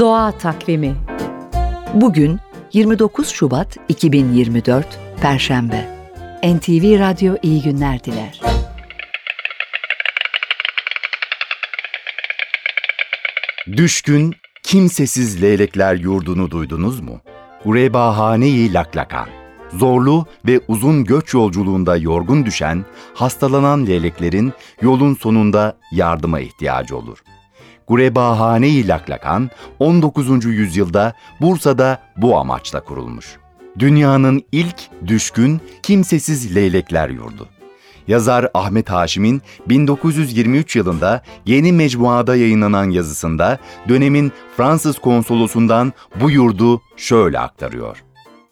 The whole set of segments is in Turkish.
Doğa Takvimi Bugün 29 Şubat 2024 Perşembe. NTV Radyo iyi günler diler. Düşkün, kimsesiz leylekler yurdunu duydunuz mu? Gurebahane-i Laklakan. Zorlu ve uzun göç yolculuğunda yorgun düşen, hastalanan leyleklerin yolun sonunda yardıma ihtiyacı olur. Gurebahane-i Laklakan 19. yüzyılda Bursa'da bu amaçla kurulmuş. Dünyanın ilk düşkün, kimsesiz leylekler yurdu. Yazar Ahmet Haşim'in 1923 yılında Yeni Mecmuada yayınlanan yazısında dönemin Fransız konsolosundan bu yurdu şöyle aktarıyor.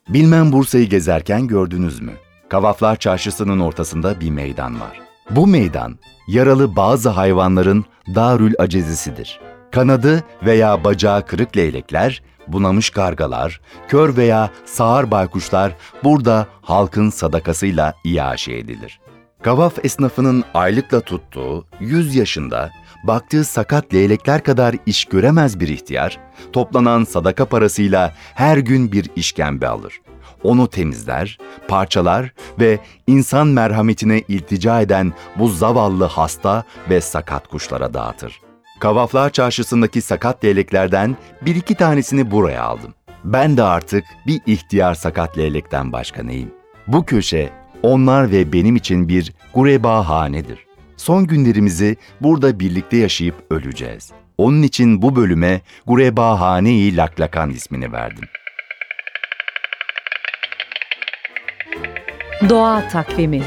Bilmem Bursa'yı gezerken gördünüz mü? Kavaflar Çarşısı'nın ortasında bir meydan var. Bu meydan yaralı bazı hayvanların darül acezisidir. Kanadı veya bacağı kırık leylekler, bunamış kargalar, kör veya sağır baykuşlar burada halkın sadakasıyla iaşe edilir. Kavaf esnafının aylıkla tuttuğu 100 yaşında baktığı sakat leylekler kadar iş göremez bir ihtiyar, toplanan sadaka parasıyla her gün bir işkembe alır. Onu temizler, parçalar ve insan merhametine iltica eden bu zavallı hasta ve sakat kuşlara dağıtır. Kavaflar Çarşısı'ndaki sakat leyleklerden bir iki tanesini buraya aldım. Ben de artık bir ihtiyar sakat leylekten başka neyim? Bu köşe onlar ve benim için bir gurebahanedir. Son günlerimizi burada birlikte yaşayıp öleceğiz. Onun için bu bölüme Gurebahane-i Laklakan ismini verdim. Doğa Takvimi